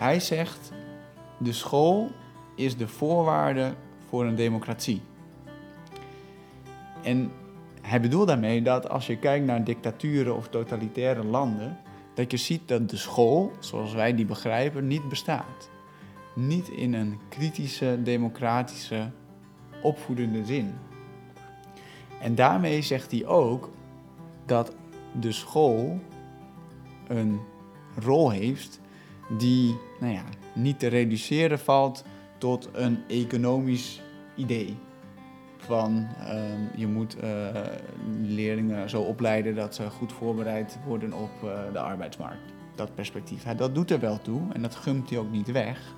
Hij zegt, de school is de voorwaarde voor een democratie. En hij bedoelt daarmee dat als je kijkt naar dictaturen of totalitaire landen, dat je ziet dat de school, zoals wij die begrijpen, niet bestaat. Niet in een kritische, democratische, opvoedende zin. En daarmee zegt hij ook dat de school een rol heeft die nou ja, niet te reduceren valt tot een economisch idee. Van ehm, je moet uh, leerlingen zo opleiden dat ze goed voorbereid worden op uh, de arbeidsmarkt. Dat perspectief. Hij, dat doet er wel toe en dat gumt hij ook niet weg.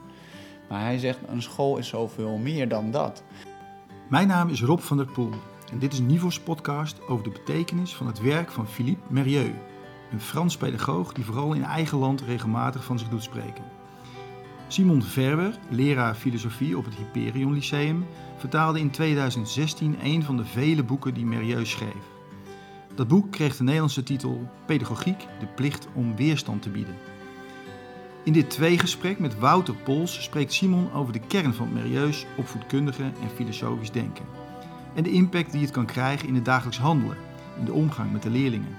Maar hij zegt een school is zoveel meer dan dat. Mijn naam is Rob van der Poel en dit is Nivos podcast over de betekenis van het werk van Philippe Merieux, een Frans pedagoog die vooral in eigen land regelmatig van zich doet spreken. Simon Verwer, leraar filosofie op het Hyperion Lyceum, vertaalde in 2016 een van de vele boeken die Merieux schreef. Dat boek kreeg de Nederlandse titel Pedagogiek, de plicht om weerstand te bieden. In dit tweegesprek met Wouter Pols spreekt Simon over de kern van Merieux opvoedkundige en filosofisch denken. En de impact die het kan krijgen in het dagelijks handelen, in de omgang met de leerlingen.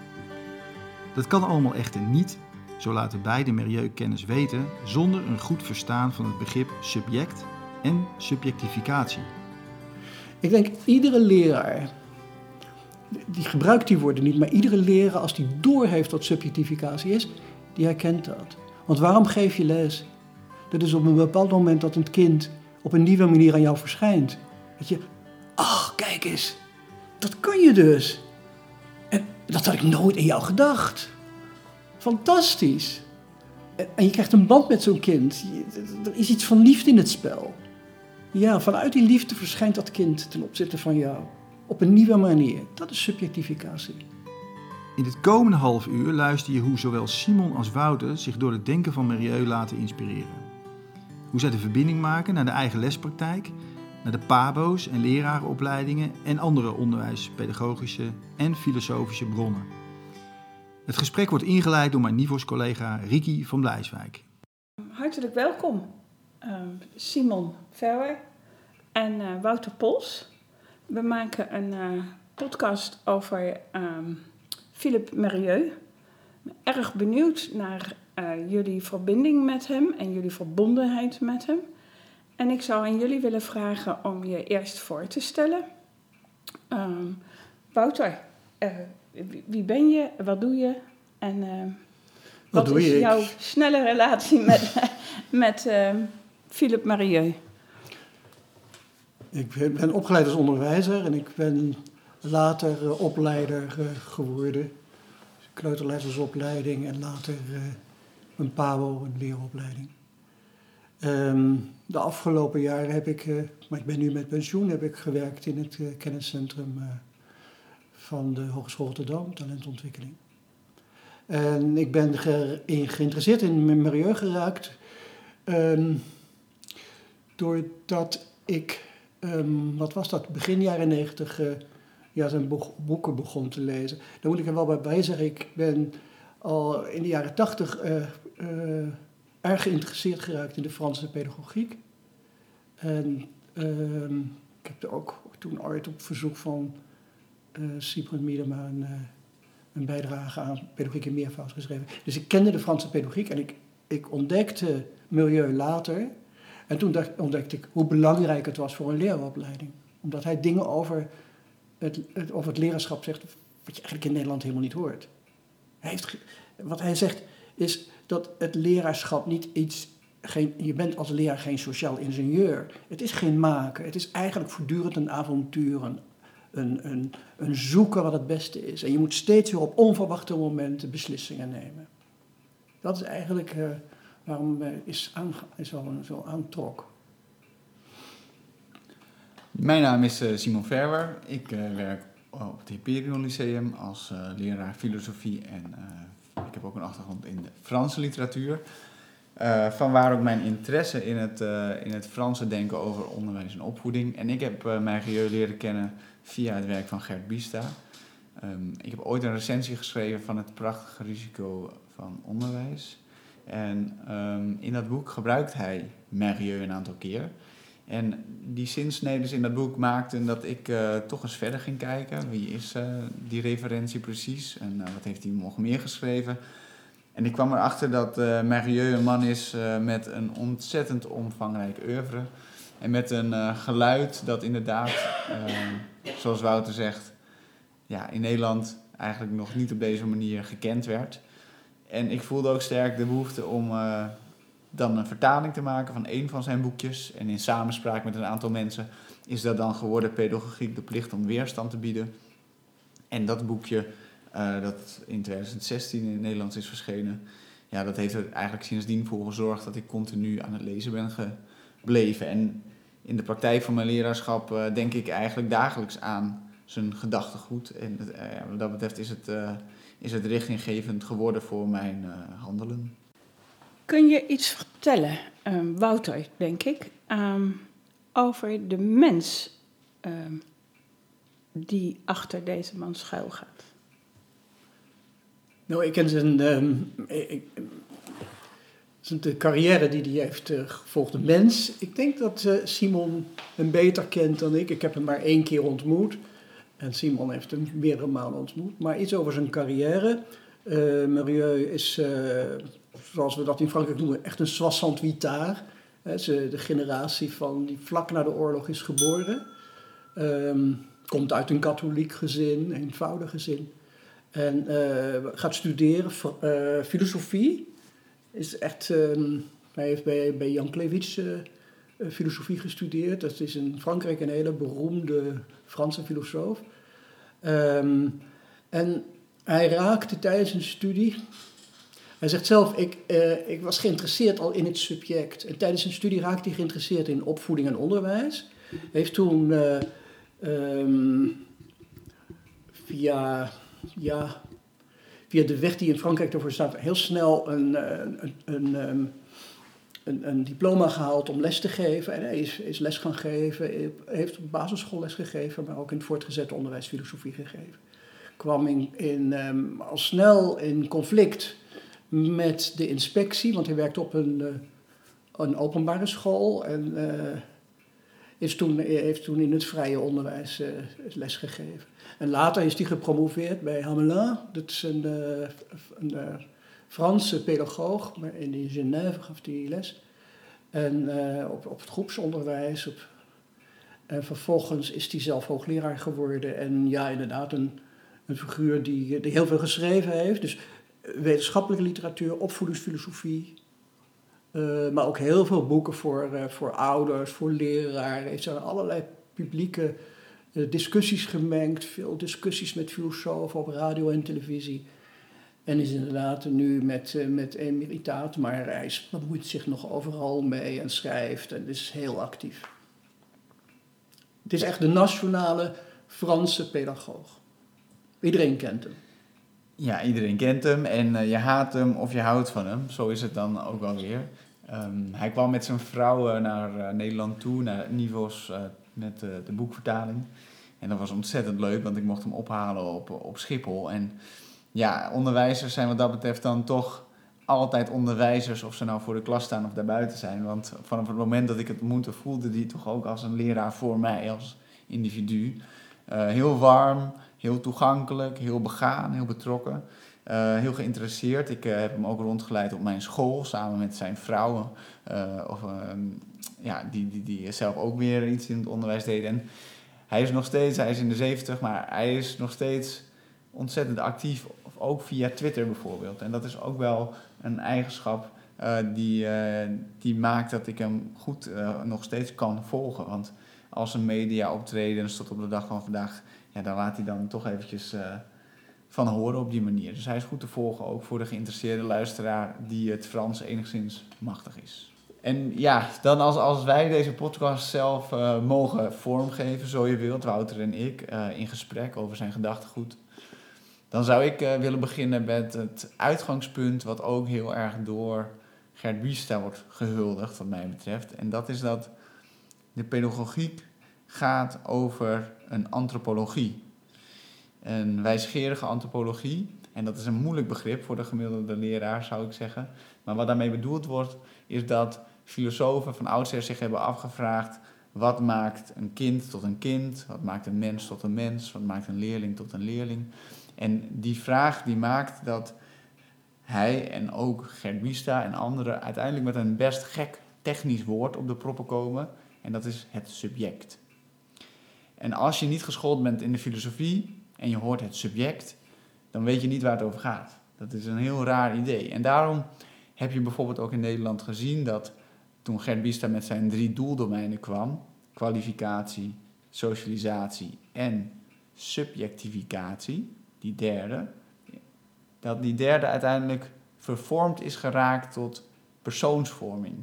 Dat kan allemaal echter niet, zo laten beide Merieux-kennis weten, zonder een goed verstaan van het begrip subject en subjectificatie. Ik denk iedere leraar, die gebruikt die woorden niet, maar iedere leraar als die doorheeft wat subjectificatie is, die herkent dat. Want waarom geef je les? Dat is op een bepaald moment dat een kind op een nieuwe manier aan jou verschijnt. Dat je, ach, kijk eens, dat kan je dus. Dat had ik nooit in jou gedacht. Fantastisch. En je krijgt een band met zo'n kind. Er is iets van liefde in het spel. Ja, vanuit die liefde verschijnt dat kind ten opzichte van jou. Op een nieuwe manier. Dat is subjectificatie. In het komende half uur luister je hoe zowel Simon als Wouter zich door het denken van Merieux laten inspireren. Hoe zij de verbinding maken naar de eigen lespraktijk, naar de PABO's en lerarenopleidingen en andere onderwijspedagogische en filosofische bronnen. Het gesprek wordt ingeleid door mijn Nivos-collega Riki van Blijswijk. Hartelijk welkom, Simon Verwer en uh, Wouter Pols. We maken een uh, podcast over um, Philippe Merieux. Erg benieuwd naar uh, jullie verbinding met hem en jullie verbondenheid met hem. En ik zou aan jullie willen vragen om je eerst voor te stellen. Um, Wouter, wie, wie ben je, wat doe je en wat, wat is je? jouw snelle relatie met, met Philippe Marieux? Ik ben opgeleid als onderwijzer en ik ben later uh, opleider uh, geworden. Kleuterleidersopleiding en later uh, een PABO, een leeropleiding. Um, de afgelopen jaren heb ik, maar ik ben nu met pensioen, heb ik gewerkt in het kenniscentrum van de Hogeschool Rotterdam, talentontwikkeling. En ik ben ge geïnteresseerd in milieu geraakt um, doordat ik, um, wat was dat, begin jaren negentig, ja, zijn boeken begon te lezen. Daar moet ik er wel bij zeggen, ik ben al in de jaren tachtig erg geïnteresseerd geraakt in de Franse pedagogiek. En ehm, ik heb er ook toen ooit op verzoek van uh, Cyprien Miedema een, een, bijdrage aan pedagogiek in meervoud geschreven. Dus ik kende de Franse pedagogiek en ik, ik ontdekte milieu later. En toen dacht, ontdekte ik hoe belangrijk het was voor een leraaropleiding. Omdat hij dingen over het, het, het leraarschap zegt wat je eigenlijk in Nederland helemaal niet hoort. Hij heeft, wat hij zegt is dat het leraarschap niet iets... Geen, je bent als leraar geen sociaal ingenieur. Het is geen maken. Het is eigenlijk voortdurend een avontuur, een, een, een, een zoeken wat het beste is. En je moet steeds weer op onverwachte momenten beslissingen nemen. Dat is eigenlijk... Uh, waarom uh, is, is al zo aantrok. Mijn naam is uh, Simon Verwer. Ik werk op het Hyperion Lyceum als leraar filosofie en ik heb ook een achtergrond in de Franse literatuur. vanwaar ook mijn interesse in het, in het Franse denken over onderwijs en opvoeding. En ik heb mijn geheu leren kennen via het werk van Gert Bista. Um, ik heb ooit een recensie geschreven van het prachtige risico van onderwijs. En ehm, in dat boek gebruikt hij Merieux een aantal keer. En die zinsneden in dat boek maakten dat ik uh, toch eens verder ging kijken. Wie is uh, die referentie precies en uh, wat heeft hij nog meer geschreven? En ik kwam erachter dat Merieux een man is met een ontzettend omvangrijk oeuvre. En met een geluid dat inderdaad, zoals Wouter zegt, ja, in Nederland eigenlijk nog niet op deze manier gekend werd. En ik voelde ook sterk de behoefte om dan een vertaling te maken van één van zijn boekjes. En in samenspraak met een aantal mensen is dat dan geworden Pedagogiek de plicht om weerstand te bieden. En dat boekje, uh, dat in 2016 in het Nederlands is verschenen, ja, dat heeft er eigenlijk sindsdien voor gezorgd dat ik continu aan het lezen ben gebleven. En in de praktijk van mijn leraarschap uh, denk ik eigenlijk dagelijks aan zijn gedachtegoed. En uh, wat dat betreft is het, is het richtinggevend geworden voor mijn handelen. Kun je iets vertellen, um, Wouter, denk ik, um, over de mens um, die achter deze man schuil gaat? Nou, ik ken zijn, de carrière die hij heeft uh, gevolgd, de mens. Ik denk dat uh, Simon hem beter kent dan ik. Ik heb hem maar één keer ontmoet. En Simon heeft hem meerdere malen ontmoet. Maar iets over zijn carrière. Uh, is zoals we dat in Frankrijk noemen, echt een soissant vitard. de generatie van die vlak na de oorlog is geboren. Um, komt uit een katholiek gezin, een eenvoudig gezin. En uh, gaat studeren filosofie. Is echt, um, hij heeft bij, bij Jan Klewitsch uh, filosofie gestudeerd. Dat is in Frankrijk een hele beroemde Franse filosoof. Um, en hij raakte tijdens zijn studie hij zegt zelf, ik, uh, ik was geïnteresseerd al in het subject. En tijdens zijn studie raakte hij geïnteresseerd in opvoeding en onderwijs. Hij heeft toen uh, um, via, ja, via de weg die in Frankrijk ervoor staat, heel snel een, eh, een, een, um, een, een, diploma gehaald om les te geven. En hij is, is les gaan geven, heeft basisschool les gegeven, maar ook in het voortgezet onderwijs filosofie gegeven. Kwam in, um, al snel in conflict met de inspectie, want hij werkte op een, uh, een openbare school en uh, is toen, heeft toen in het vrije onderwijs uh, les gegeven. En later is hij gepromoveerd bij Hamelin, dat is een, een Franse pedagoog, maar in Genève gaf hij les. En op, op het groepsonderwijs. Op, en vervolgens is hij zelf hoogleraar geworden. En ja, inderdaad, een, een figuur die, die heel veel geschreven heeft. Dus wetenschappelijke literatuur, opvoedingsfilosofie. Uh, maar ook heel veel boeken voor, voor ouders, voor leraren. Heeft zijn allerlei publieke discussies gemengd. Veel discussies met filosofen op radio en televisie. En is inderdaad nu met, met emeritaat, maar hij bemoeit zich nog overal mee en schrijft en is heel actief. Het is echt de nationale Franse pedagoog. Iedereen kent hem ja, iedereen kent hem en uh, je haat hem of je houdt van hem. Zo is het dan ook wel weer. Um, hij kwam met zijn vrouw naar uh, Nederland toe, naar Nivos, met de boekvertaling. En dat was ontzettend leuk, want ik mocht hem ophalen op, op Schiphol. En ja, onderwijzers zijn wat dat betreft dan toch altijd onderwijzers, of ze nou voor de klas staan of daarbuiten zijn. Want vanaf het moment dat ik het ontmoette, voelde die toch ook als een leraar voor mij, als individu. heel warm, heel toegankelijk, heel begaan, heel betrokken. Uh, heel geïnteresseerd. Ik uh, heb hem ook rondgeleid op mijn school samen met zijn vrouwen. Uh, of, ehm, ja, die, die, die zelf ook weer iets in het onderwijs deed. En hij is nog steeds, hij is in de 70, maar hij is nog steeds ontzettend actief. Ook via Twitter bijvoorbeeld. En dat is ook wel een eigenschap die, die maakt dat ik hem goed nog steeds kan volgen. Want als een media optreden, tot op de dag van vandaag ja, daar laat hij dan toch eventjes uh, van horen op die manier. Dus hij is goed te volgen, ook voor de geïnteresseerde luisteraar die het Frans enigszins machtig is. En ja, dan als, als wij deze podcast zelf uh, mogen vormgeven, zo je wilt, Wouter en ik, uh, in gesprek over zijn gedachtegoed. Dan zou ik willen beginnen met het uitgangspunt wat ook heel erg door Gert Biesta wordt gehuldigd, wat mij betreft. En dat is dat de pedagogiek gaat over een antropologie. Een wijsgerige antropologie En dat is een moeilijk begrip voor de gemiddelde leraar, zou ik zeggen. Maar wat daarmee bedoeld wordt, is dat filosofen van oudsher zich hebben afgevraagd: wat maakt een kind tot een kind? Wat maakt een mens tot een mens? Wat maakt een leerling tot een leerling? En die vraag die maakt dat hij en ook Gert en anderen uiteindelijk met een best gek technisch woord op de proppen komen. En dat is het subject. En als je niet geschoold bent in de filosofie en je hoort het subject, dan weet je niet waar het over gaat. Dat is een heel raar idee. En daarom heb je bijvoorbeeld ook in Nederland gezien dat toen Gert met zijn drie doeldomeinen kwam, kwalificatie, socialisatie en subjectificatie, die derde, dat die derde uiteindelijk vervormd is geraakt tot persoonsvorming.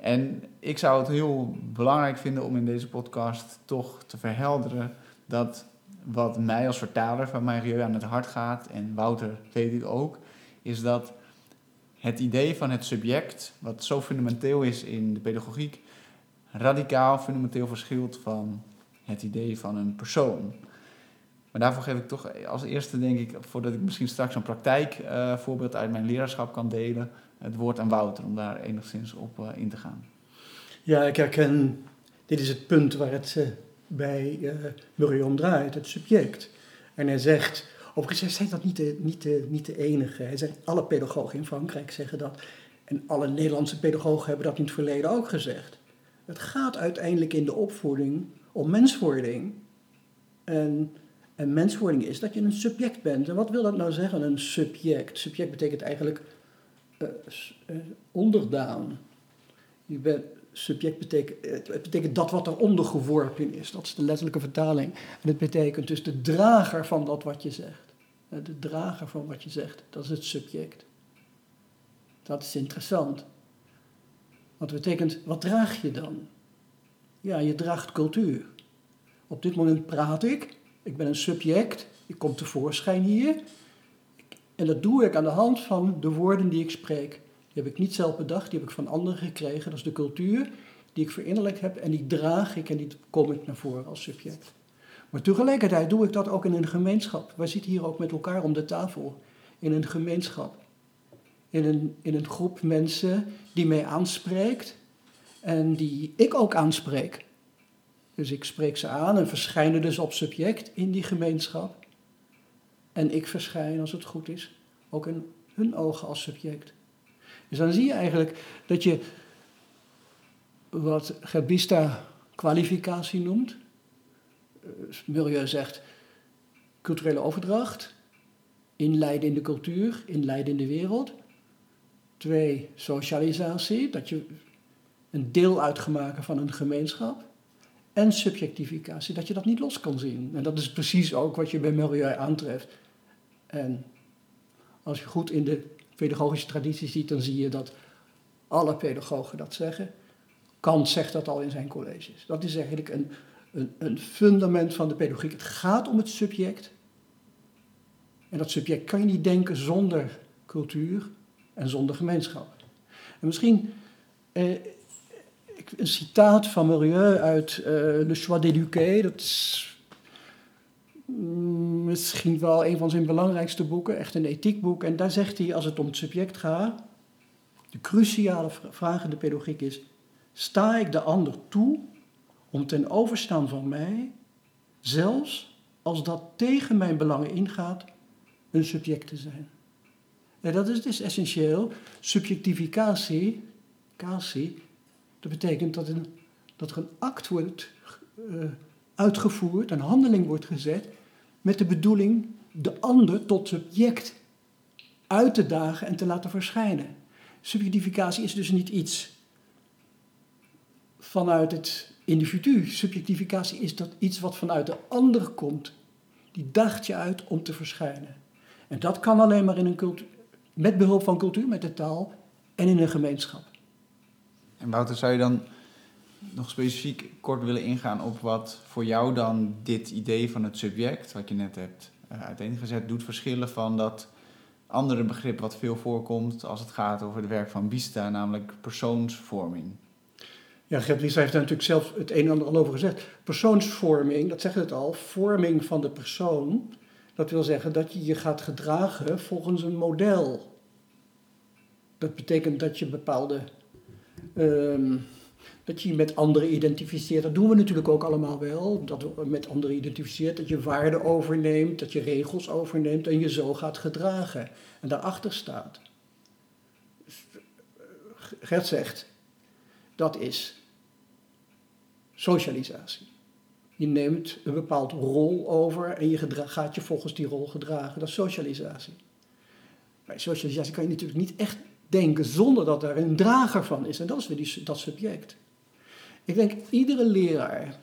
En ik zou het heel belangrijk vinden om in deze podcast toch te verhelderen dat wat mij als vertaler van Marieu aan het hart gaat, en Wouter weet ik ook, is dat het idee van het subject, wat zo fundamenteel is in de pedagogiek, radicaal fundamenteel verschilt van het idee van een persoon. Maar daarvoor geef ik toch als eerste, denk ik, voordat ik misschien straks een praktijkvoorbeeld uit mijn leraarschap kan delen, het woord aan Wouter om daar enigszins op uh, in te gaan. Ja, ik herken, dit is het punt waar het uh, bij uh, Murray om draait, het subject. En hij zegt, overigens hij dat niet de, niet, de, niet de enige. Hij zegt, alle pedagogen in Frankrijk zeggen dat. En alle Nederlandse pedagogen hebben dat in het verleden ook gezegd. Het gaat uiteindelijk in de opvoeding om menswording. En en menswording is dat je een subject bent. En wat wil dat nou zeggen, een subject? Subject betekent eigenlijk uh, onderdaan. Je bent, subject betekent, het betekent dat wat er ondergeworpen is. Dat is de letterlijke vertaling. En het betekent dus de drager van dat wat je zegt. De drager van wat je zegt, dat is het subject. Dat is interessant. Wat betekent, wat draag je dan? Ja, je draagt cultuur. Op dit moment praat ik ik ben een subject, ik kom tevoorschijn hier. En dat doe ik aan de hand van de woorden die ik spreek. Die heb ik niet zelf bedacht, die heb ik van anderen gekregen. Dat is de cultuur die ik verinnerlijk heb en die draag ik en die kom ik naar voren als subject. Maar tegelijkertijd doe ik dat ook in een gemeenschap. Wij zitten hier ook met elkaar om de tafel. In een gemeenschap. In een, in een groep mensen die mij aanspreekt en die ik ook aanspreek. Dus ik spreek ze aan en verschijnen dus op subject in die gemeenschap. En ik verschijn, als het goed is, ook in hun ogen als subject. Dus dan zie je eigenlijk dat je wat Gebista kwalificatie noemt. Eh, milieu zegt culturele overdracht, inleiden in de cultuur, inleiden in de wereld. Twee, socialisatie, dat je een deel uitgemaakt van een gemeenschap en subjectificatie, dat je dat niet los kan zien. En dat is precies ook wat je bij Milieu aantreft. En als je goed in de pedagogische traditie ziet, dan zie je dat alle pedagogen dat zeggen. Kant zegt dat al in zijn colleges. Dat is eigenlijk een, een, een fundament van de pedagogiek. Het gaat om het subject. En dat subject kan je niet denken zonder cultuur en zonder gemeenschap. En misschien eh, een citaat van Murieux uit uh, Le Choix d'éduquer. Dat is mm, misschien wel een van zijn belangrijkste boeken, echt een ethiekboek. En daar zegt hij, als het om het subject gaat, de cruciale vraag in de pedagogiek is, sta ik de ander toe om ten overstaan van mij, zelfs als dat tegen mijn belangen ingaat, een subject te zijn? En dat is dus essentieel. Subjectificatie, dat betekent dat, een, dat er een act wordt uh, uitgevoerd, een handeling wordt gezet, met de bedoeling de ander tot subject uit te dagen en te laten verschijnen. Subjectificatie is dus niet iets vanuit het individu. Subjectificatie is dat iets wat vanuit de ander komt. Die daagt je uit om te verschijnen. En dat kan alleen maar in een cultuur, met behulp van cultuur, met de taal en in een gemeenschap. En Wouter, zou je dan nog specifiek kort willen ingaan op wat voor jou dan dit idee van het subject, wat je net hebt uh, uiteengezet, doet verschillen van dat andere begrip wat veel voorkomt als het gaat over het werk van Bista, namelijk persoonsvorming? Ja, Gert heeft daar natuurlijk zelf het een en ander al over gezegd. Persoonsvorming, dat zegt het al, vorming van de persoon, Dat wil zeggen dat je je gaat gedragen volgens een model. Dat betekent dat je bepaalde. Ehm, dat je je met anderen identificeert. Dat doen we natuurlijk ook allemaal wel. Dat we met anderen identificeert. Dat je waarden overneemt. Dat je regels overneemt. En je zo gaat gedragen. En daarachter staat. Gert zegt. Dat is socialisatie. Je neemt een bepaald rol over en je gaat je volgens die rol gedragen. Dat is socialisatie. Bij socialisatie kan je natuurlijk niet echt denken zonder dat er een drager van is. En dat is weer die, dat subject. Ik denk, iedere leraar,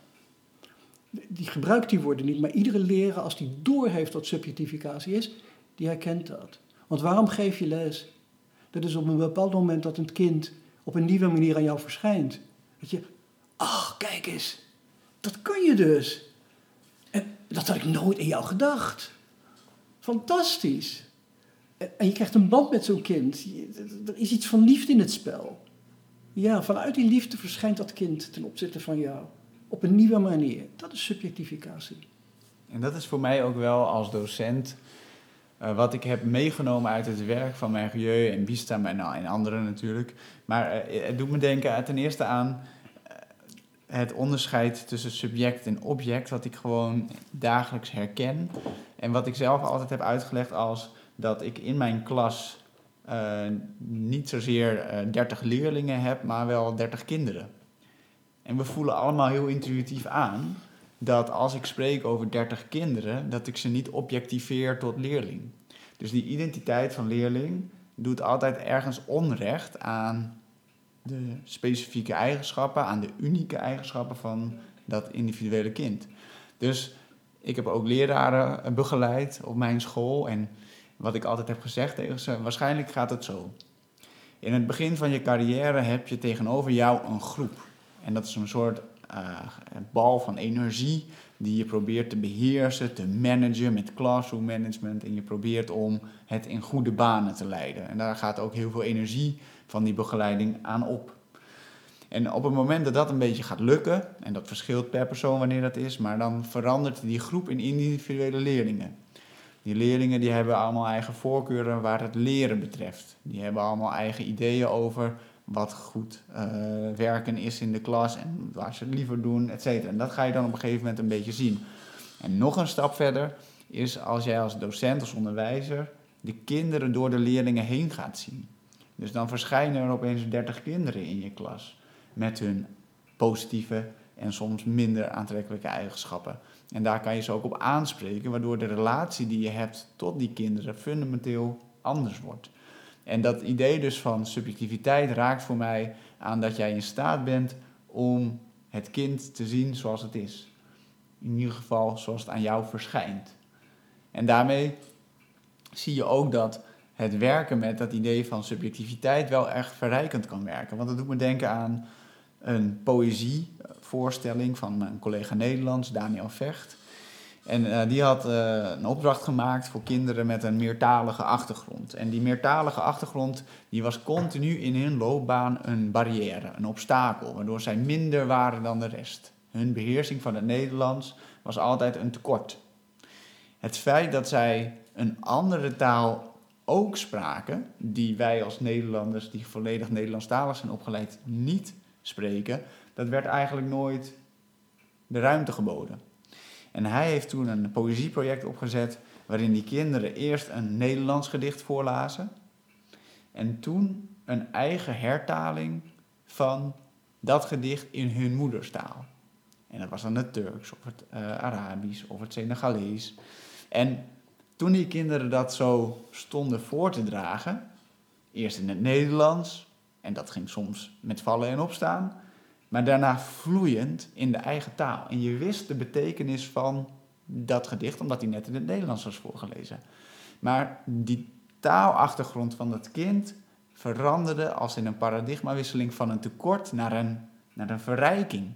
die gebruikt die woorden niet, maar iedere leraar, als die doorheeft wat subjectificatie is, die herkent dat. Want waarom geef je les? Dat is op een bepaald moment dat een kind op een nieuwe manier aan jou verschijnt. Dat je, ach, kijk eens, dat kan je dus. En dat had ik nooit in jou gedacht. Fantastisch. En je krijgt een band met zo'n kind. Er is iets van liefde in het spel. Ja, vanuit die liefde verschijnt dat kind ten opzichte van jou. Op een nieuwe manier. Dat is subjectificatie. En dat is voor mij ook wel als docent eh, wat ik heb meegenomen uit het werk van Mergieu en Biestam en, en anderen natuurlijk. Maar eh, het doet me denken eh, ten eerste aan het onderscheid tussen subject en object, wat ik gewoon dagelijks herken. En wat ik zelf altijd heb uitgelegd als dat ik in mijn klas eh, niet zozeer eh 30 leerlingen heb, maar wel 30 kinderen. En we voelen allemaal heel intuïtief aan dat als ik spreek over 30 kinderen, dat ik ze niet objectiveer tot leerling. Dus die identiteit van leerling doet altijd ergens onrecht aan de specifieke eigenschappen, aan de unieke eigenschappen van dat individuele kind. Dus ik heb ook leraren eh, begeleid op mijn school en wat ik altijd heb gezegd tegen ze, waarschijnlijk gaat het zo. In het begin van je carrière heb je tegenover jou een groep. En dat is een soort eh, bal van energie die je probeert te beheersen, te managen met classroom management. En je probeert om het in goede banen te leiden. En daar gaat ook heel veel energie van die begeleiding aan op. En op het moment dat dat een beetje gaat lukken, en dat verschilt per persoon wanneer dat is, maar dan verandert die groep in individuele leerlingen. Die leerlingen die hebben allemaal eigen voorkeuren waar het leren betreft. Die hebben allemaal eigen ideeën over wat goed eh, werken is in de klas en waar ze het liever doen, et cetera. En dat ga je dan op een gegeven moment een beetje zien. En nog een stap verder is als jij als docent, als onderwijzer, de kinderen door de leerlingen heen gaat zien. Dus dan verschijnen er opeens 30 kinderen in je klas met hun positieve en soms minder aantrekkelijke eigenschappen. En daar kan je ze ook op aanspreken, waardoor de relatie die je hebt tot die kinderen fundamenteel anders wordt. En dat idee dus van subjectiviteit raakt voor mij aan dat jij in staat bent om het kind te zien zoals het is. In ieder geval zoals het aan jou verschijnt. En daarmee zie je ook dat het werken met dat idee van subjectiviteit wel echt verrijkend kan werken. Want dat doet me denken aan een poëzievoorstelling van mijn collega Nederlands, Daniel Vecht. En eh, die had eh, een opdracht gemaakt voor kinderen met een meertalige achtergrond. En die meertalige achtergrond die was continu in hun loopbaan een barrière, een obstakel, waardoor zij minder waren dan de rest. Hun beheersing van het Nederlands was altijd een tekort. Het feit dat zij een andere taal ook spraken, die wij als Nederlanders, die volledig Nederlandstalig zijn opgeleid, niet spreken, dat werd eigenlijk nooit de ruimte geboden. En hij heeft toen een poëzieproject opgezet waarin die kinderen eerst een Nederlands gedicht voorlazen en toen een eigen hertaling van dat gedicht in hun moederstaal. En dat was dan het Turks of het uh, Arabisch of het Senegalees. En toen die kinderen dat zo stonden voor te dragen, eerst in het Nederlands, en dat ging soms met vallen en opstaan, maar daarna vloeiend in de eigen taal. En je wist de betekenis van dat gedicht, omdat hij net in het Nederlands was voorgelezen. Maar die taalachtergrond van dat kind veranderde als in een paradigmawisseling van een tekort naar een, naar een verrijking.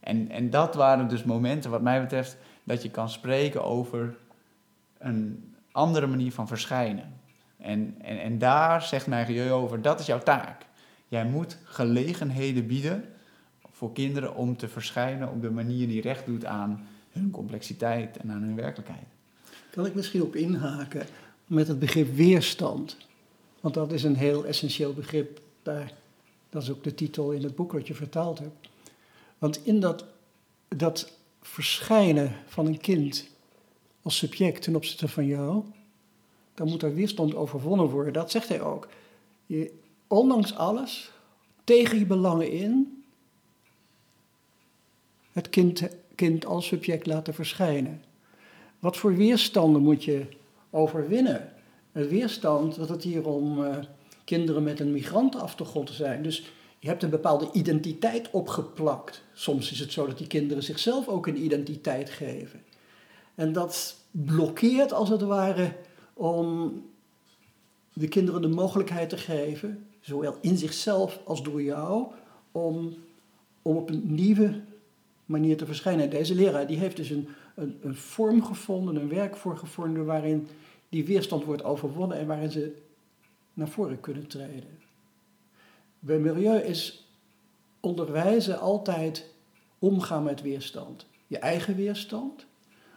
En, en dat waren dus momenten, wat mij betreft, dat je kan spreken over een andere manier van verschijnen. En, en, en daar zegt mijn over, dat is jouw taak. Jij moet gelegenheden bieden voor kinderen om te verschijnen op de manier die recht doet aan hun complexiteit en aan hun werkelijkheid. Kan ik misschien op inhaken met het begrip weerstand? Want dat is een heel essentieel begrip. Daar, dat is ook de titel in het boek wat je vertaald hebt. Want in dat, dat verschijnen van een kind als subject ten opzichte van jou, dan moet er weerstand overwonnen worden. Dat zegt hij ook. Je, ondanks alles, tegen je belangen in, het kind, kind als subject laten verschijnen. Wat voor weerstanden moet je overwinnen? Een weerstand dat het hier om uh, kinderen met een migrantenachtergrond zijn. Dus je hebt een bepaalde identiteit opgeplakt. Soms is het zo dat die kinderen zichzelf ook een identiteit geven. En dat blokkeert als het ware om de kinderen de mogelijkheid te geven, zowel in zichzelf als door jou, om, om op een nieuwe manier te verschijnen. Deze leraar die heeft dus een, een, vorm gevonden, een werk voor gevonden waarin die weerstand wordt overwonnen en waarin ze naar voren kunnen treden. Bij milieu is onderwijzen altijd omgaan met weerstand. Je eigen weerstand,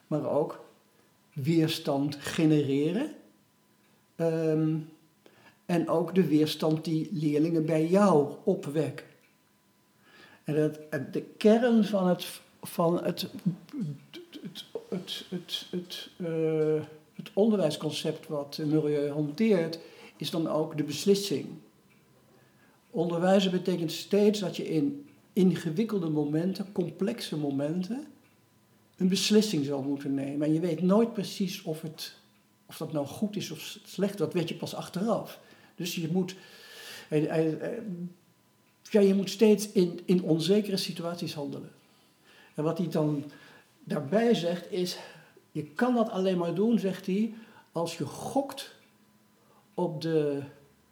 maar ook weerstand genereren. Ehm, en ook de weerstand die leerlingen bij jou opwekken. En dat, de kern van het, van het, het, het, het, het, uh, het onderwijsconcept wat Milieu hanteert, is dan ook de beslissing. Onderwijzen betekent steeds dat je in ingewikkelde momenten, complexe momenten, een beslissing zal moeten nemen. En je weet nooit precies of, het, of dat nou goed is of slecht, dat weet je pas achteraf. Dus je moet, ja, je moet steeds in, in onzekere situaties handelen. En wat hij dan daarbij zegt is, je kan dat alleen maar doen, zegt hij, als je gokt op de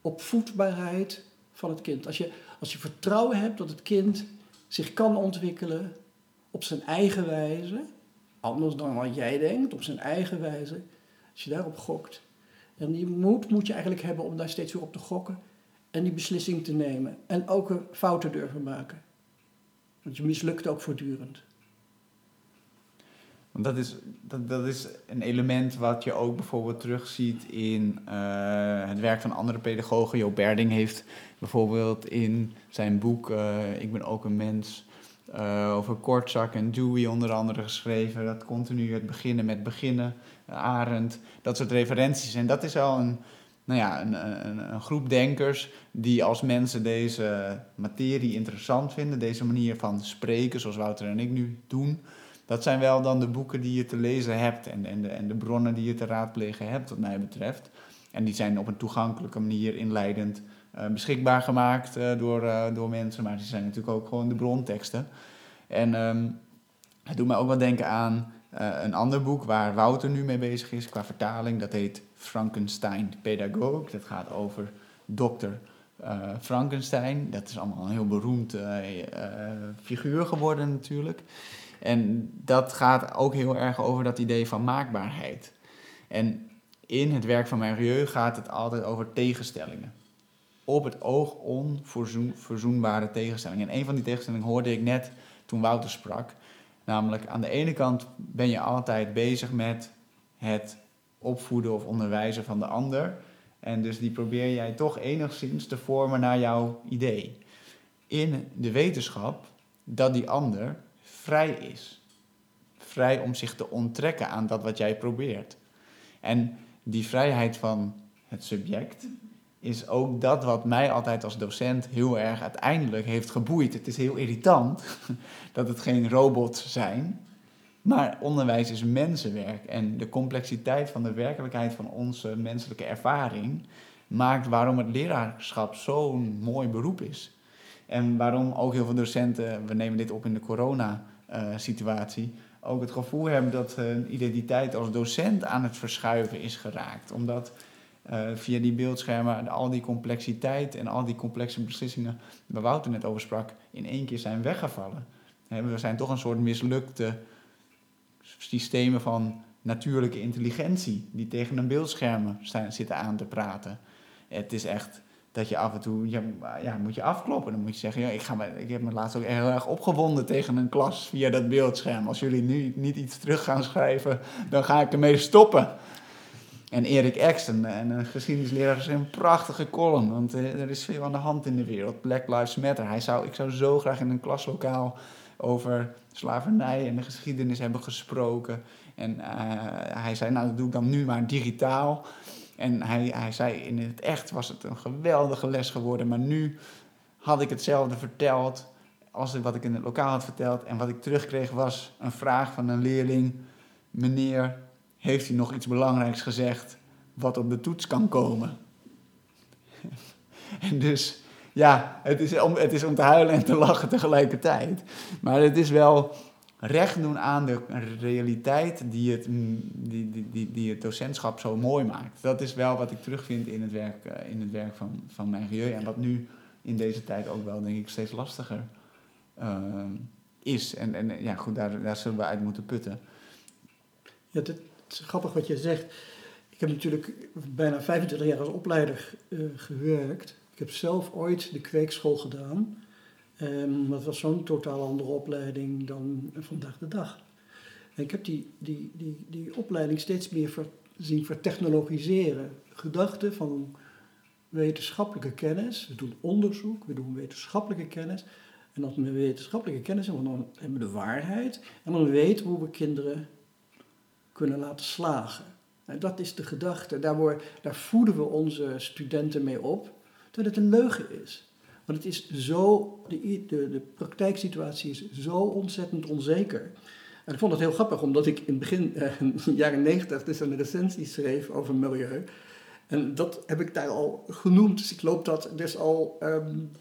opvoedbaarheid van het kind. Als je, als je vertrouwen hebt dat het kind zich kan ontwikkelen op zijn eigen wijze, anders dan wat jij denkt, op zijn eigen wijze, als je daarop gokt. En die moed moet je eigenlijk hebben om daar steeds weer op te gokken en die beslissing te nemen. En ook fouten durven maken. Want je mislukt ook voortdurend. Dat is, dat, dat is een element wat je ook bijvoorbeeld terugziet in uh, het werk van andere pedagogen. Jo Berding heeft bijvoorbeeld in zijn boek uh, Ik ben ook een mens uh, over Kortzak en Dewey onder andere geschreven. Dat continu het beginnen met beginnen, Arend, dat soort referenties. En dat is al een, nou ja, een, een, een, groep denkers die als mensen deze materie interessant vinden, deze manier van spreken, zoals Wouter en ik nu doen dat zijn wel dan de boeken die je te lezen hebt en, en, de, en de bronnen die je te raadplegen hebt, wat mij betreft. En die zijn op een toegankelijke manier inleidend beschikbaar gemaakt uh, door, uh, door mensen, maar die zijn natuurlijk ook gewoon de bronteksten. En um, het doet mij ook wel denken aan een ander boek waar Wouter nu mee bezig is qua vertaling. Dat heet Frankenstein Pedagoog. Dat gaat over dokter Frankenstein. Dat is allemaal een heel beroemd figuur geworden natuurlijk. En dat gaat ook heel erg over dat idee van maakbaarheid. En in het werk van Marieu gaat het altijd over tegenstellingen. Op het oog onverzoenbare tegenstellingen. En een van die tegenstellingen hoorde ik net toen Wouter sprak. Namelijk aan de ene kant ben je altijd bezig met het opvoeden of onderwijzen van de ander. En dus die probeer jij toch enigszins te vormen naar jouw idee. In de wetenschap dat die ander vrij is. Vrij om zich te onttrekken aan dat wat jij probeert. En die vrijheid van het subject is ook dat wat mij altijd als docent heel erg uiteindelijk heeft geboeid. Het is heel irritant dat het geen robots zijn, maar onderwijs is mensenwerk. En de complexiteit van de werkelijkheid van onze menselijke ervaring maakt waarom het leraarschap zo'n mooi beroep is. En waarom ook heel veel docenten, we nemen dit op in de corona uh, situatie ook het gevoel hebben dat hun identiteit als docent aan het verschuiven is geraakt. Omdat uh, via die beeldschermen al die complexiteit en al die complexe beslissingen waar Wouter net over sprak, in één keer zijn weggevallen. We zijn toch een soort mislukte systemen van natuurlijke intelligentie die tegen een beeldscherm zitten aan te praten. Het is echt dat je af en toe ja, ja, moet je afkloppen. Dan moet je zeggen, ja, ik, ga me, ik heb me laatst ook heel erg opgewonden tegen een klas via dat beeldscherm. Als jullie nu niet iets terug gaan schrijven, dan ga ik ermee stoppen. En Erik Ex, een, een geschiedenisleraar, is een prachtige column. Want eh, er is veel aan de hand in de wereld. Black Lives Matter. Hij zou, ik zou zo graag in een klaslokaal over slavernij en de geschiedenis hebben gesproken. En uh, hij zei, nou dat doe ik dan nu maar digitaal. En hij, hij zei, in het echt was het een geweldige les geworden. Maar nu had ik hetzelfde verteld als wat ik in het lokaal had verteld. En wat ik terugkreeg was een vraag van een leerling. Meneer, heeft u nog iets belangrijks gezegd wat op de toets kan komen? en dus, ja, het is, om, het is om te huilen en te lachen tegelijkertijd. Maar het is wel recht doen aan de realiteit die het, die, die, die, die het docentschap zo mooi maakt. Dat is wel wat ik terugvind in het werk, eh, in het werk van, van mijn milieu. En wat nu in deze tijd ook wel, denk ik, steeds lastiger uh, is. En, en ja, goed, daar, daar zullen we uit moeten putten. Ja, het is grappig wat je zegt. Ik heb natuurlijk bijna 25 jaar als opleider uh, gewerkt. Ik heb zelf ooit de kweekschool gedaan. Um, dat was zo'n totaal andere opleiding dan vandaag de dag. Ik heb die, die, die, die opleiding steeds meer zien vertechnologiseren. Gedachten van wetenschappelijke kennis. We doen onderzoek, we doen wetenschappelijke kennis. En als we wetenschappelijke kennis hebben, dan hebben we de waarheid. En dan weten we hoe we kinderen kunnen laten slagen. En dat is de gedachte. Daar, daar voeden we onze studenten mee op dat het een leugen is. Want het is zo, de, de, de praktijksituatie is zo ontzettend onzeker. En ik vond het heel grappig, omdat ik in het begin, eh, jaren negentig, dus een recensie schreef over milieu. En dat heb ik daar al genoemd. Dus ik loop dat dus al um,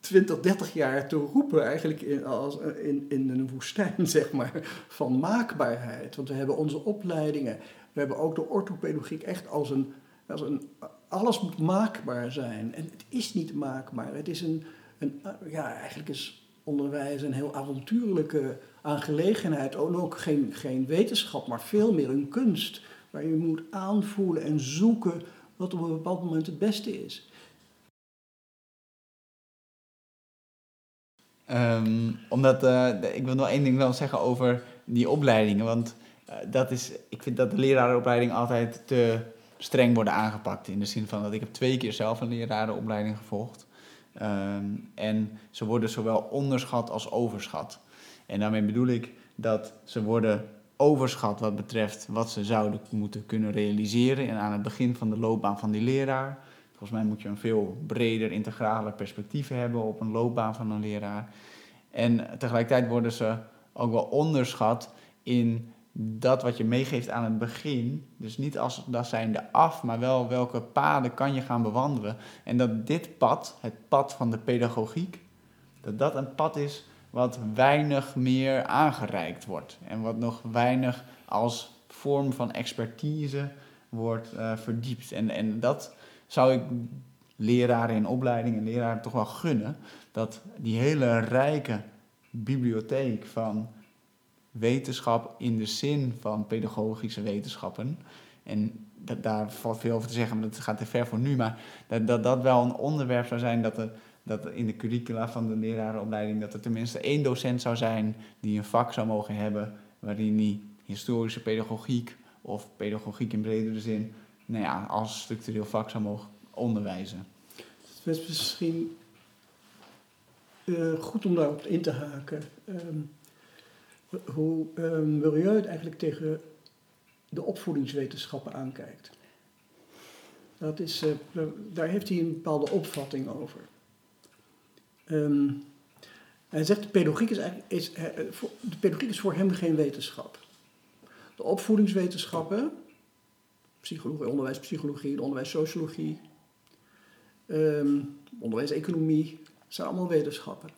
20, 30 jaar te roepen, eigenlijk in, als, in, in een woestijn, zeg maar, van maakbaarheid. Want we hebben onze opleidingen, we hebben ook de orthopedagogiek echt als een, als een alles moet maakbaar zijn. En het is niet maakbaar. Het is een, een ja, eigenlijk is onderwijs een heel avontuurlijke aangelegenheid. Ook geen, geen wetenschap, maar veel meer een kunst. Waar je moet aanvoelen en zoeken wat op een bepaald moment het beste is. Um, omdat, uh, ik wil nog één ding wel zeggen over die opleidingen. Want uh, dat is, ik vind dat de lerarenopleiding altijd te streng worden aangepakt. In de zin van dat ik heb twee keer zelf een lerarenopleiding gevolgd. Um, en ze worden zowel onderschat als overschat. En daarmee bedoel ik dat ze worden overschat wat betreft wat ze zouden moeten kunnen realiseren en aan het begin van de loopbaan van die leraar. Volgens mij moet je een veel breder, integraler perspectief hebben op een loopbaan van een leraar. En tegelijkertijd worden ze ook wel onderschat in dat wat je meegeeft aan het begin, dus niet als dat zijnde af, maar wel welke paden kan je gaan bewandelen. En dat dit pad, het pad van de pedagogiek, dat dat een pad is wat weinig meer aangereikt wordt. En wat nog weinig als vorm van expertise wordt uh, verdiept. En, en dat zou ik leraren in opleiding en leraren toch wel gunnen. Dat die hele rijke bibliotheek van wetenschap in de zin van pedagogische wetenschappen. En daar valt veel over te zeggen, maar dat gaat te ver voor nu. Maar dat dat, dat wel een onderwerp zou zijn dat, er, dat in de curricula van de lerarenopleiding... dat er tenminste één docent zou zijn die een vak zou mogen hebben... waarin hij historische pedagogiek of pedagogiek in bredere zin... Nou ja, als structureel vak zou mogen onderwijzen. Het is misschien uh, goed om daarop in te haken... Um, hoe um, Milieu het eigenlijk tegen de opvoedingswetenschappen aankijkt. Dat is, uh, daar heeft hij een bepaalde opvatting over. Um, hij zegt de pedagogiek is, eigenlijk, is, uh, de pedagogiek is voor hem geen wetenschap. De opvoedingswetenschappen, psychologie, onderwijspsychologie, onderwijssociologie, um, onderwijseconomie, zijn allemaal wetenschappen.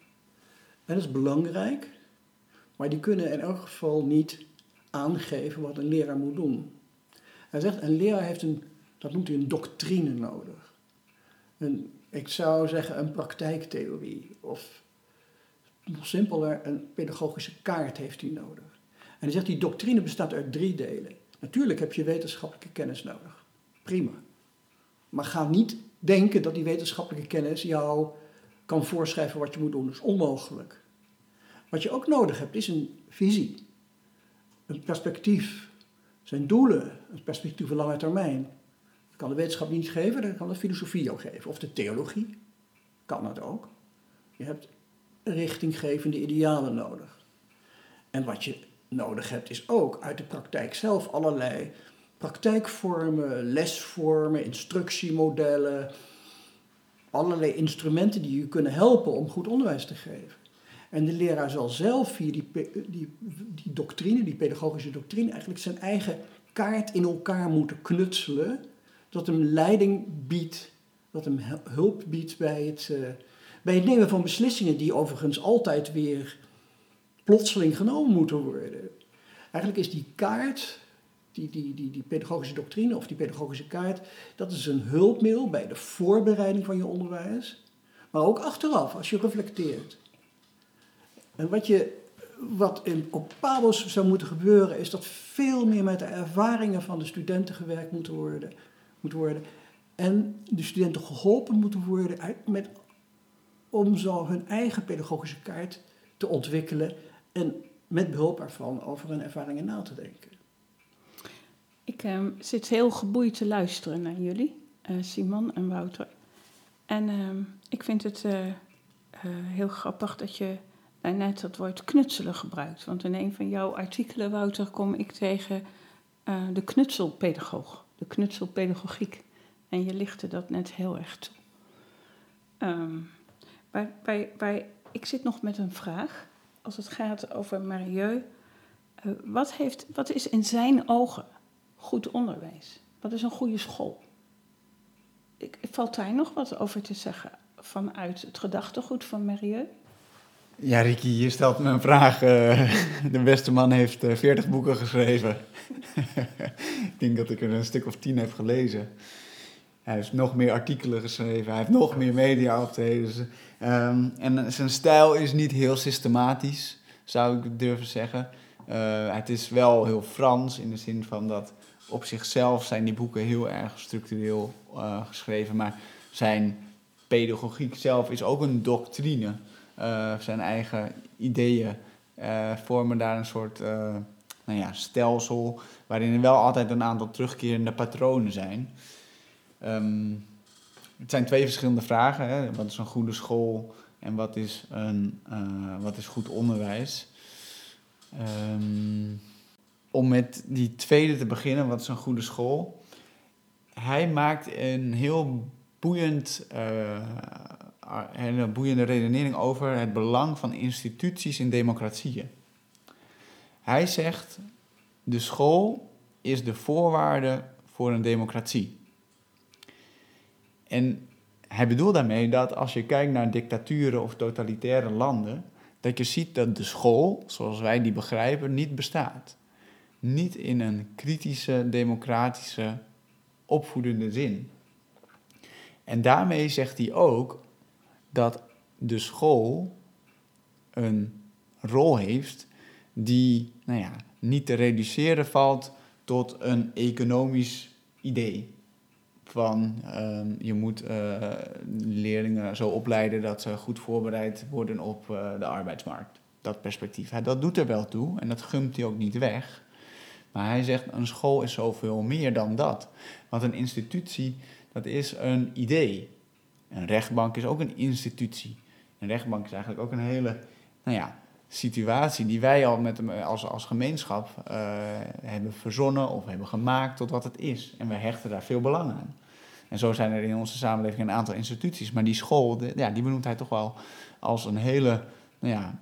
En dat is belangrijk, maar die kunnen in elk geval niet aangeven wat een leraar moet doen. Hij zegt, een leraar heeft een, dat noemt hij een doctrine nodig. Een, ik zou zeggen een praktijktheorie of nog simpeler een pedagogische kaart heeft hij nodig. En hij zegt, die doctrine bestaat uit drie delen. Natuurlijk heb je wetenschappelijke kennis nodig. Prima. Maar ga niet denken dat die wetenschappelijke kennis jou kan voorschrijven wat je moet doen. Dat is onmogelijk. Wat je ook nodig hebt is een visie, een perspectief, zijn doelen, een perspectief op lange termijn. Dat kan de wetenschap niet geven, dat kan de filosofie ook geven. Of de theologie, kan dat ook. Je hebt richtinggevende idealen nodig. En wat je nodig hebt is ook uit de praktijk zelf allerlei praktijkvormen, lesvormen, instructiemodellen, allerlei instrumenten die je kunnen helpen om goed onderwijs te geven. En de leraar zal zelf via die, die, die doctrine, die pedagogische doctrine, eigenlijk zijn eigen kaart in elkaar moeten knutselen, dat hem leiding biedt, dat hem hulp biedt bij het, uh, bij het nemen van beslissingen die overigens altijd weer plotseling genomen moeten worden. Eigenlijk is die kaart, die, die, die, die pedagogische doctrine of die pedagogische kaart, dat is een hulpmiddel bij de voorbereiding van je onderwijs, maar ook achteraf als je reflecteert. En wat, je, wat in, op Pabos zou moeten gebeuren, is dat veel meer met de ervaringen van de studenten gewerkt moet worden. Moet worden en de studenten geholpen moeten worden met, om zo hun eigen pedagogische kaart te ontwikkelen en met behulp ervan over hun ervaringen na te denken. Ik uh, zit heel geboeid te luisteren naar jullie, uh, Simon en Wouter. En uh, ik vind het eh, heel grappig dat je net dat woord knutselen gebruikt. Want in een van jouw artikelen, Wouter, kom ik tegen de knutselpedagoog, de knutselpedagogiek. En je lichtte dat net heel erg toe. Um, bij, bij, bij, ik zit nog met een vraag als het gaat over Marieux. Uh, wat, heeft, wat is in zijn ogen goed onderwijs? Wat is een goede school? Ik, valt daar nog wat over te zeggen vanuit het gedachtegoed van Marieux? Ja, Ricky, je stelt me een vraag. Uh, de beste man heeft uh, eh, 40 boeken geschreven. ik denk dat ik er een stuk of tien heb gelezen. Hij heeft nog meer artikelen geschreven, hij heeft nog meer media optreden. Um, en zijn stijl is niet heel systematisch, zou ik durven zeggen. Uh, het is wel heel Frans in de zin van dat op zichzelf zijn die boeken heel erg structureel uh, geschreven, maar zijn pedagogiek zelf is ook een doctrine. Uh, zijn eigen ideeën vormen daar een soort nou ja, stelsel waarin er wel altijd een aantal terugkerende patronen zijn. Um, het zijn twee verschillende vragen. Hè? Wat is een goede school en wat is, een, uh, wat is goed onderwijs? Um, om met die tweede te beginnen, wat is een goede school? Hij maakt een heel boeiend, uh, een boeiende redenering over het belang van instituties in democratieën. Hij zegt, de school is de voorwaarde voor een democratie. En hij bedoelt daarmee dat als je kijkt naar dictaturen of totalitaire landen, dat je ziet dat de school, zoals wij die begrijpen, niet bestaat. Niet in een kritische, democratische, opvoedende zin. En daarmee zegt hij ook dat de school een rol heeft die nou ja, niet te reduceren valt tot een economisch idee van ehm, je moet uh, leerlingen zo opleiden dat ze goed voorbereid worden op uh, de arbeidsmarkt. Dat perspectief. Dat doet er wel toe en dat gumt hij ook niet weg. Maar hij zegt een school is zoveel meer dan dat. Want een institutie, dat is een idee. Een rechtbank is ook een institutie. Een rechtbank is eigenlijk ook een hele, nou ja, situatie die wij al met, als, als gemeenschap hebben verzonnen of hebben gemaakt tot wat het is. En we hechten daar veel belang aan. En zo zijn er in onze samenleving een aantal instituties. Maar die school, ja, die benoemt hij toch wel als een hele nou ja,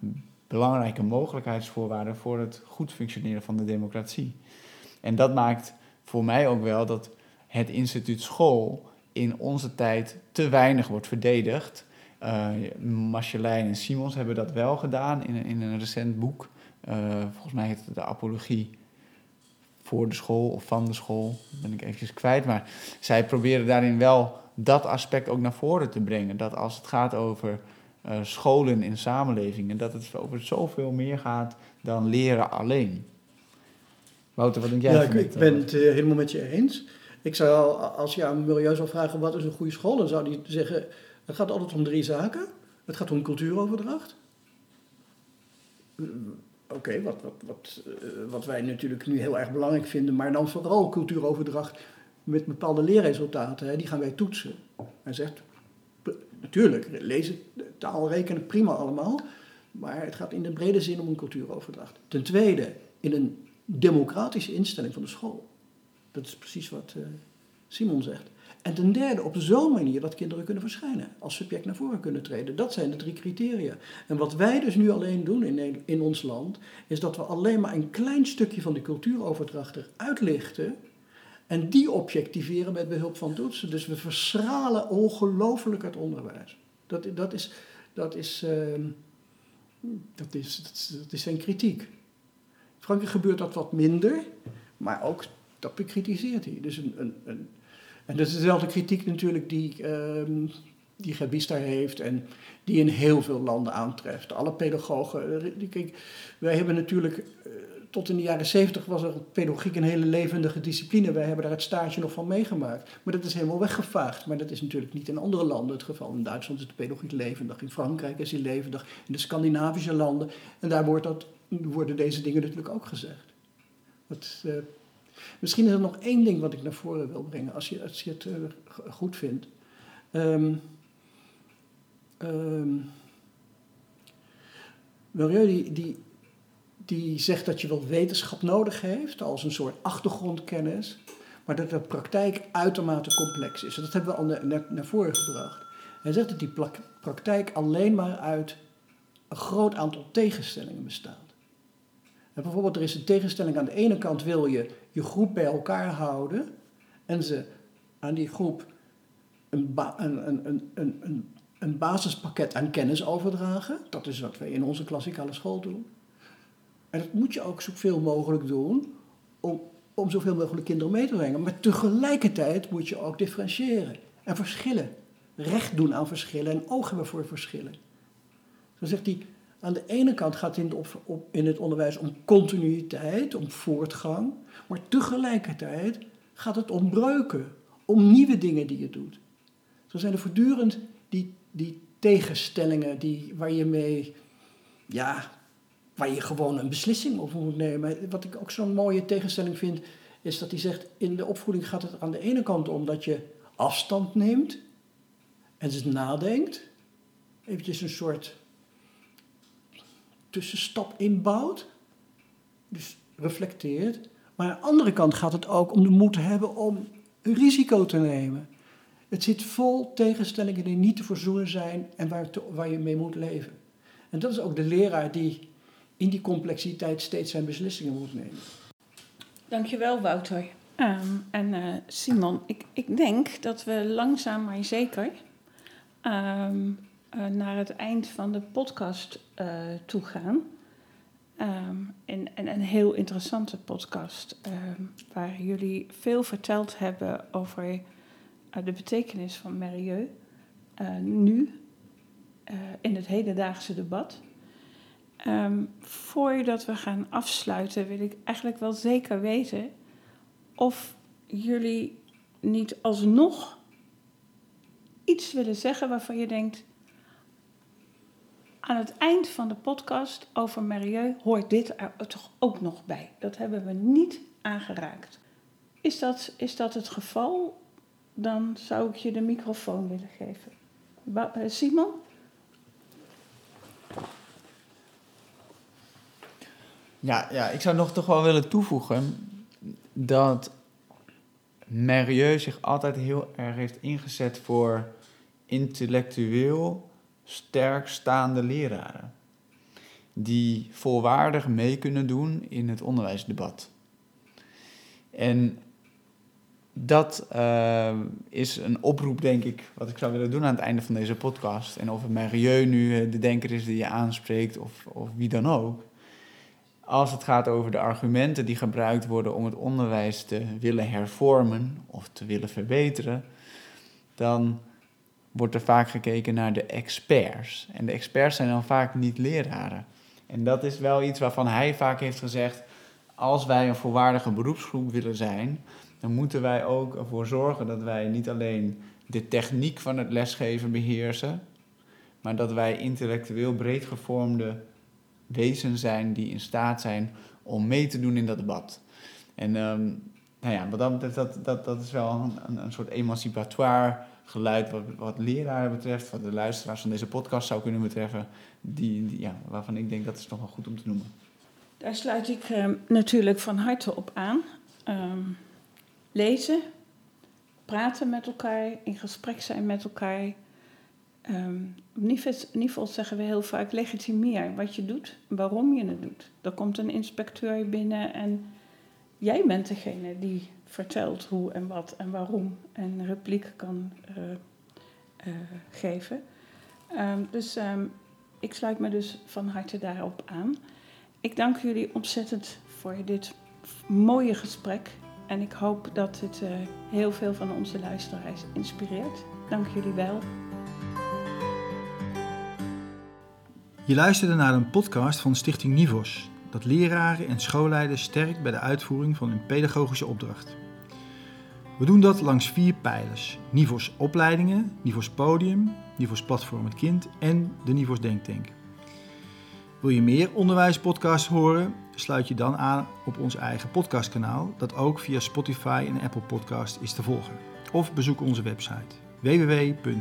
belangrijke mogelijkheidsvoorwaarde voor het goed functioneren van de democratie. En dat maakt voor mij ook wel dat het instituut school in onze tijd te weinig wordt verdedigd. Uh, Marcelijn en Simons hebben dat wel gedaan in, in een recent boek. Uh, volgens mij heet het de Apologie voor de school of van de school. Dat ben ik eventjes kwijt. Maar zij proberen daarin wel dat aspect ook naar voren te brengen. Dat als het gaat over uh, scholen in samenlevingen, dat het over zoveel meer gaat dan leren alleen. Wouter, wat denk jij? Ja, ik, ik ben het uh, helemaal met je eens. Ik zou, als je aan Milieu zou vragen wat is een goede school, dan zou die zeggen, het gaat altijd om drie zaken. Het gaat om cultuuroverdracht. Oké, wat, wat, wat, eh, wat wij natuurlijk nu heel erg belangrijk vinden, maar dan vooral cultuuroverdracht met bepaalde leerresultaten, hè, die gaan wij toetsen. Hij zegt, natuurlijk, lezen, taal, rekenen, prima allemaal, maar het gaat in de brede zin om een cultuuroverdracht. Ten tweede, in een democratische instelling van de school. Dat is precies wat eh, Simon zegt. En ten derde, op zo'n manier dat kinderen kunnen verschijnen, als subject naar voren kunnen treden. Dat zijn de drie criteria. En wat wij dus nu alleen doen in, in ons land, is dat we alleen maar een klein stukje van de cultuuroverdracht eruit lichten. En die objectiveren met behulp van toetsen. Dus we verschralen ongelooflijk het onderwijs. Dat, dat, is, dat, is, ehm, dat, is, dat, is, dat is zijn kritiek. In Frankrijk gebeurt dat wat minder, maar ook dat bekritiseert hij. Dus een, een, een, en dat is dezelfde kritiek natuurlijk die, ehm die Gebis daar heeft en die in heel veel landen aantreft. Alle pedagogen. eh, Kijk, wij hebben natuurlijk, eh, tot in de jaren zeventig was er pedagogiek een hele levendige discipline. Wij hebben daar het stage nog van meegemaakt. Maar dat is helemaal weggevaagd. Maar dat is natuurlijk niet in andere landen het geval. In Duitsland is de pedagogiek levendig, in Frankrijk is die levendig, in de Scandinavische landen. En daar wordt dat, worden deze dingen natuurlijk ook gezegd. Dat, eh, misschien is er nog één ding wat ik naar voren wil brengen, als je, als je het eh, goed vindt. Milieu die, die, die zegt dat je wel wetenschap nodig heeft als een soort achtergrondkennis, maar dat de praktijk uitermate complex is. Dat hebben we al na- naar, naar voren gebracht. Hij zegt dat die praktijk alleen maar uit een groot aantal tegenstellingen bestaat. En bijvoorbeeld, er is een tegenstelling aan de ene kant wil je je groep bij elkaar houden en ze aan die groep een, een, een, een, een, basispakket aan kennis overdragen. Dat is wat wij in onze klassikale school doen. En dat moet je ook zoveel mogelijk doen om, om zoveel mogelijk kinderen mee te brengen. Maar tegelijkertijd moet je ook differentiëren en verschillen. Recht doen aan verschillen en oog hebben voor verschillen. Zo zegt hij, aan de ene kant gaat het in, op- in het onderwijs om continuïteit, om voortgang. Maar tegelijkertijd gaat het om breuken, om nieuwe dingen die je doet. Zo zijn er voortdurend die, die tegenstellingen die, waar je mee, ja, waar je gewoon een beslissing over moet nemen. Wat ik ook zo'n mooie tegenstelling vind, is dat hij zegt, in de opvoeding gaat het aan de ene kant om dat je afstand neemt en dus nadenkt. Eventjes een soort tussenstap inbouwt. Dus reflecteert. Maar aan de andere kant gaat het ook om de moed te hebben om een risico te nemen. Het zit vol tegenstellingen die niet te verzoenen zijn en waar, te- waar je mee moet leven. En dat is ook de leraar die in die complexiteit steeds zijn beslissingen moet nemen. Dankjewel, Wouter. Ehm, en eh, Simon, ik, ik denk dat we langzaam maar zeker ehm, eh, naar het eind van de podcast eh toe gaan. Ehm, en, en een heel interessante podcast, ehm, waar jullie veel verteld hebben over eh, de betekenis van milieu. eh, nu, in het hedendaagse debat. Ehm, voordat we gaan afsluiten, wil ik eigenlijk wel zeker weten of jullie niet alsnog iets willen zeggen waarvan je denkt. Aan het eind van de podcast over milieu hoort dit er toch ook nog bij. Dat hebben we niet aangeraakt. Is dat, is dat het geval? Dan zou ik je de microfoon willen geven. Eh, Simon? Ja, ja, ik zou nog toch wel willen toevoegen dat Merieux zich altijd heel erg heeft ingezet voor intellectueel sterk staande leraren. Die volwaardig mee kunnen doen in het onderwijsdebat. En dat eh, is een oproep, denk ik, wat ik zou willen doen aan het einde van deze podcast. En of het Merieux nu eh, de denker is die je aanspreekt of, of wie dan ook als het gaat over de argumenten die gebruikt worden om het onderwijs te willen hervormen of te willen verbeteren, dan wordt er vaak gekeken naar de experts. En de experts zijn dan vaak niet leraren. En dat is wel iets waarvan hij vaak heeft gezegd: als wij een volwaardige beroepsgroep willen zijn, dan moeten wij ook ervoor zorgen dat wij niet alleen de techniek van het lesgeven beheersen, maar dat wij intellectueel breed gevormde wezens zijn die in staat zijn om mee te doen in dat debat. En um, nou ja, wat dat dat, dat, dat is wel een, een soort emancipatoire geluid wat, wat leraren betreft, wat de luisteraars van deze podcast zou kunnen betreffen, die, die ja, waarvan ik denk dat is toch wel goed om te noemen. Daar sluit ik uh, natuurlijk van harte op aan. Um, lezen, praten met elkaar, in gesprek zijn met elkaar. Um, op niveau zeggen we heel vaak legitimeer wat je doet, waarom je het doet. Er komt een inspecteur binnen en jij bent degene die vertelt hoe en wat en waarom en repliek kan uh, uh, geven. Um, dus um, ik sluit me dus van harte daarop aan. Ik dank jullie ontzettend voor dit mooie gesprek. En ik hoop dat het uh, heel veel van onze luisteraars inspireert. Dank jullie wel. Je luisterde naar een podcast van Stichting Nivos, dat leraren en schoolleiders sterkt bij de uitvoering van hun pedagogische opdracht. We doen dat langs vier pijlers: Nivos opleidingen, Nivos podium, Nivos platform het kind en de Nivos denktank. Wil je meer onderwijspodcasts horen? Sluit je dan aan op ons eigen podcastkanaal, dat ook via Spotify en Apple Podcast is te volgen. Of bezoek onze website www.nivos.nl.